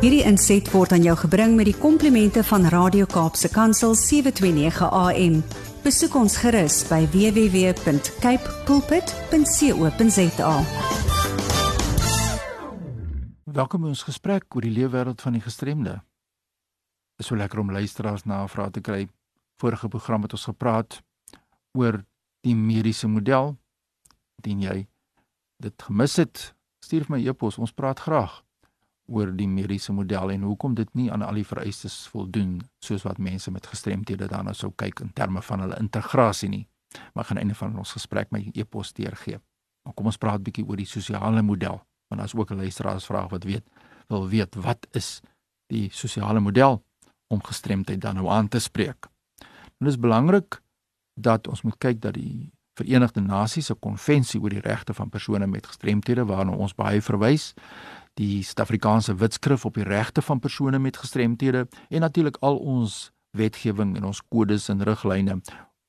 Hierdie inset word aan jou gebring met die komplimente van Radio Kaapse Kansel 729 AM. Besoek ons gerus by www.cape pulpit.co.za. Welkom by ons gesprek oor die leefwêreld van die gestremde. Dit is so lekker om luisteraars na vrae te kry. Vorige program het ons gepraat oor die mediese model. Indien jy dit gemis het, stuur my e-pos, ons praat graag oor die mediese model en hoekom dit nie aan al die vereistes voldoen soos wat mense met gestremthede daarna sou kyk in terme van hulle integrasie nie. Maar gaan einde van ons gesprek my e-pos deurgee. Maar kom ons praat bietjie oor die sosiale model, want daar's ook luisteraars vraag wat weet wil weet wat is die sosiale model om gestremdheid dan nou aan te spreek. En dit is belangrik dat ons moet kyk dat die Verenigde Nasies se konvensie oor die regte van persone met gestremthede waarna ons baie verwys, die Suid-Afrikaanse Wetskrif op die regte van persone met gestremthede en natuurlik al ons wetgewing en ons kodes en riglyne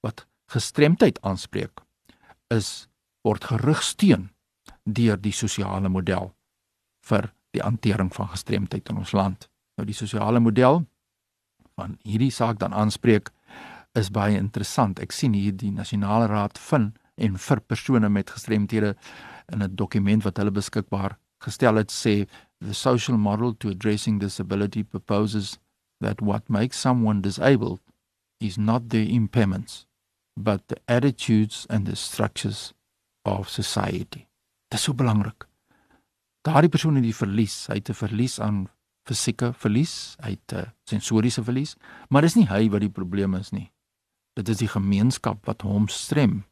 wat gestremdheid aanspreek is word gerugsteun deur die sosiale model vir die hantering van gestremdheid in ons land. Nou die sosiale model van hierdie saak dan aanspreek is baie interessant. Ek sien hier die Nasionale Raad van en vir persone met gestremthede in 'n dokument wat hulle beskikbaar gestel het sê the social model to addressing disability proposes that what makes someone disabled is not their impairments but the attitudes and the structures of society. Dit is so belangrik. Daardie persoon het die verlies, hy het 'n verlies aan fisieke verlies, hy het 'n sensoriese verlies, maar dis nie hy wat die probleem is nie. Dit is die gemeenskap wat hom strem.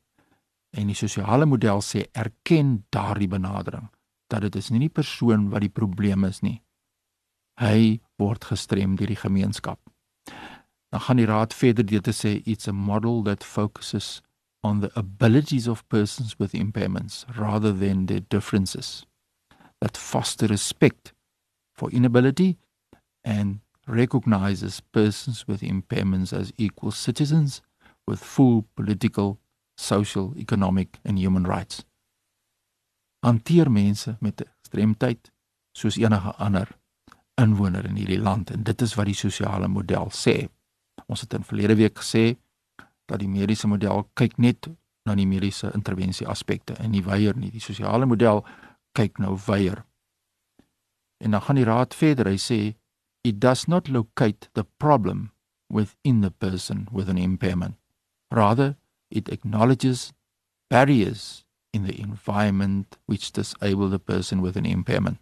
En die sosiale model sê erken daardie benadering dat dit is nie die persoon wat die probleem is nie. Hy word gestrem deur die gemeenskap. Dan gaan die raad verder deur te sê it's a model that focuses on the abilities of persons with impairments rather than their differences. That foster respect for inability and recognizes persons with impairments as equal citizens with full political, social, economic and human rights hanteer mense met gestremdheid soos enige ander inwoner in hierdie land en dit is wat die sosiale model sê. Ons het in verlede week gesê dat die mediese model kyk net na die mediese intervensie aspekte en nie weier nie. Die sosiale model kyk nou weier. En dan gaan die raad verder. Hy sê it does not locate the problem within the person with an impairment. Rather it acknowledges barriers in the environment which disable the person with an impairment.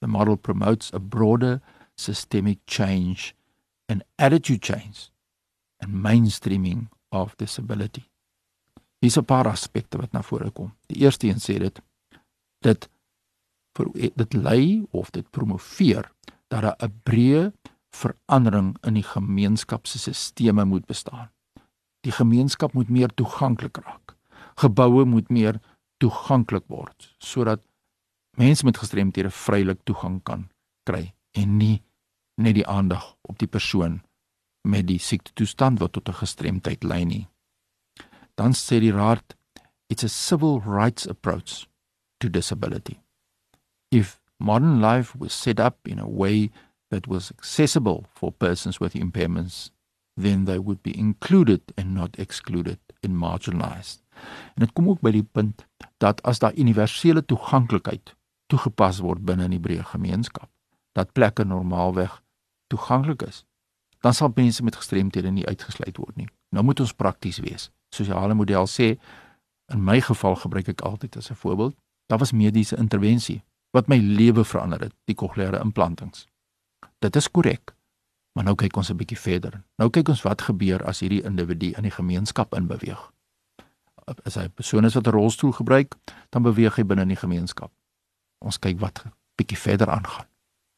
The model promotes a broader systemic change and attitude change and mainstreaming of disability. Hier's 'n paar aspekte wat na vore kom. Die eerste een sê dit dit vir dit lei of dit promoveer dat daar 'n breë verandering in die gemeenskap se stelsels moet bestaan. Die gemeenskap moet meer toeganklik raak geboue moet meer toeganklik word sodat mense met gestremthede vrylik toegang kan kry en nie net die aandag op die persoon met die siekte toestand wat tot 'n gestremdheid lei nie. Dan sê die raad it's a civil rights approach to disability. If modern life was set up in a way that was accessible for persons with impairments, then they would be included and not excluded and marginalized. En dit kom ook by die punt dat as daar universele toeganklikheid toegepas word binne in die breë gemeenskap, dat plekke normaalweg toeganklik is, dan sal mense met gestremthede nie uitgesluit word nie. Nou moet ons prakties wees. Sosiale model sê in my geval gebruik ek altyd as 'n voorbeeld, daar was mediese intervensie wat my lewe verander het, die kokleaire implantings. Dit is korrek. Maar nou kyk ons 'n bietjie verder. Nou kyk ons wat gebeur as hierdie individu in die gemeenskap inbeweeg as hy 'n persoon is wat 'n rolstoel gebruik, dan beweeg hy binne in die gemeenskap. Ons kyk wat bietjie verder aangaan.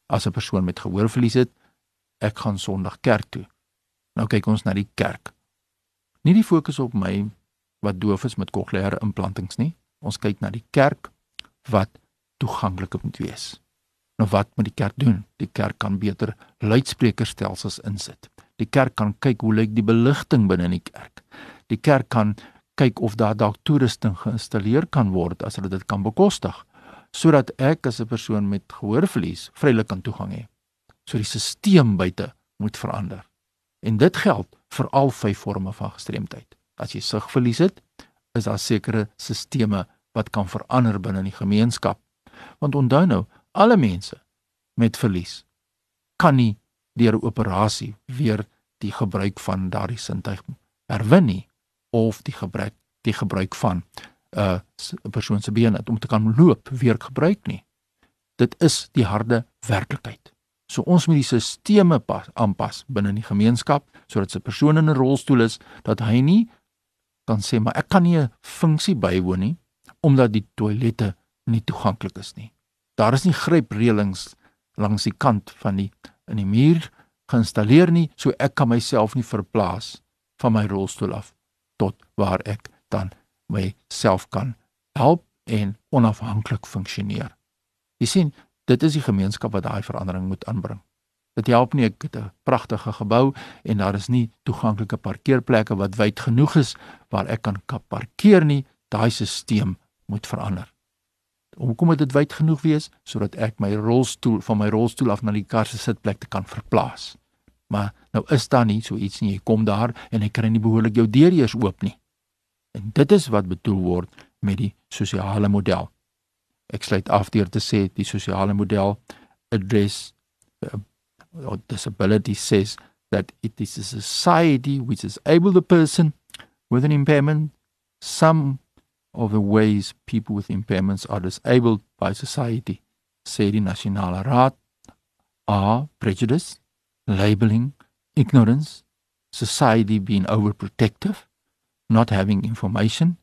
As 'n persoon met gehoorverlies het, ek gaan Sondag kerk toe. Nou kyk ons na die kerk. Nie die fokus op my wat doof is met kokleaire implantings nie. Ons kyk na die kerk wat toeganklik moet wees. Nou wat moet die kerk doen? Die kerk kan beter luidsprekerstelsels insit. Die kerk kan kyk hoe lyk die beligting binne in die kerk. Die kerk kan kyk of daar dalk toerusting geïnstalleer kan word as hulle dit kan bekostig sodat ek as 'n persoon met gehoorverlies vrylik kan toegang hê. So die stelsel buite moet verander. En dit geld vir al vyf forme van gestremdheid. As jy sigverlies het, is daar sekere stelsels wat kan verander binne in die gemeenskap. Want onthou nou, alle mense met verlies kan nie deur 'n operasie weer die gebruik van daardie sintuig herwin nie of die gebruik die gebruik van 'n uh, 'n persoon se bene om te kan loop weer gebruik nie. Dit is die harde werklikheid. So ons moet die sisteme pas aanpas binne in die gemeenskap sodat 'n persoon in 'n rolstoel is dat hy nie kan sê maar ek kan nie 'n funksie bywoon nie omdat die toilette nie toeganklik is nie. Daar is nie grypreëlings langs die kant van die in die muur geïnstalleer nie, so ek kan myself nie verplaas van my rolstoel af tot waar ek dan myself kan help en onafhanklik funksioneer. Jy sien, dit is die gemeenskap wat daai verandering moet aanbring. Dit help nie ek het 'n pragtige gebou en daar is nie toeganklike parkeerplekke wat wyd genoeg is waar ek kan parkeer nie. Daai stelsel moet verander. Hoekom moet dit wyd genoeg wees sodat ek my rolstoel van my rolstoel af na die kar se sitplek te kan verplaas? Maar nou is daar nie so iets nie. Jy kom daar en jy kry nie behoorlik jou deur eers oop nie. En dit is wat bedoel word met die sosiale model. Ek sluit af deur te sê die sosiale model address uh, disability says that it is a society which is able the person with an impairment some of the ways people with impairments are disabled by society sê die nasionale raad are prejudice labeling ignorance society being overprotective not having information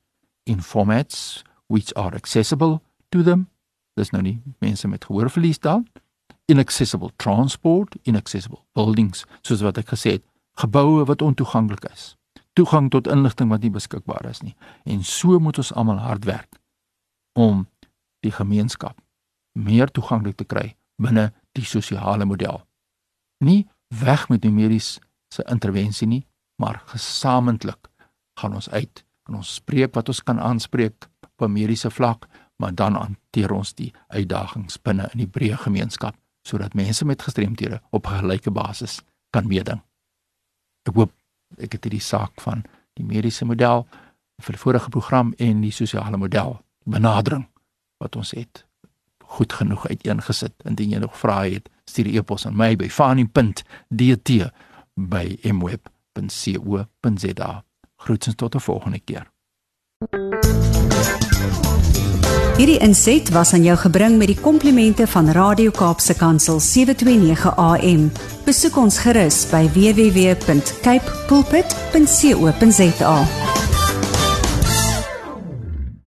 in formats which are accessible to them. Dis nou nie mense met gehoorverlies dan. Inaccessible transport, inaccessible buildings, soos wat ek gesê het, geboue wat ontoeganklik is. Toegang tot inligting wat nie beskikbaar is nie. En so moet ons almal hard werk om die gemeenskap meer toeganklik te kry binne die sosiale model. Nie weg met die mediese intervensie nie, maar gesamentlik gaan ons uit en ons spreek wat ons kan aanspreek op 'n mediese vlak, maar dan hanteer ons die uitdagings binne in die breë gemeenskap sodat mense met gestremthede op 'n gelyke basis kan meeding. Ek hoop ek het hierdie saak van die mediese model vir die vorige program en die sosiale model benadering wat ons het goed genoeg uiteengesit. Indien jy nog vrae het, stuur 'n e-pos aan my by fani.dt by mweb.co.za. Groetens tot 'n volgende keer. Hierdie inset was aan jou gebring met die komplimente van Radio Kaapse Kansel 729 AM. Besoek ons gerus by www.cape pulpit.co.za.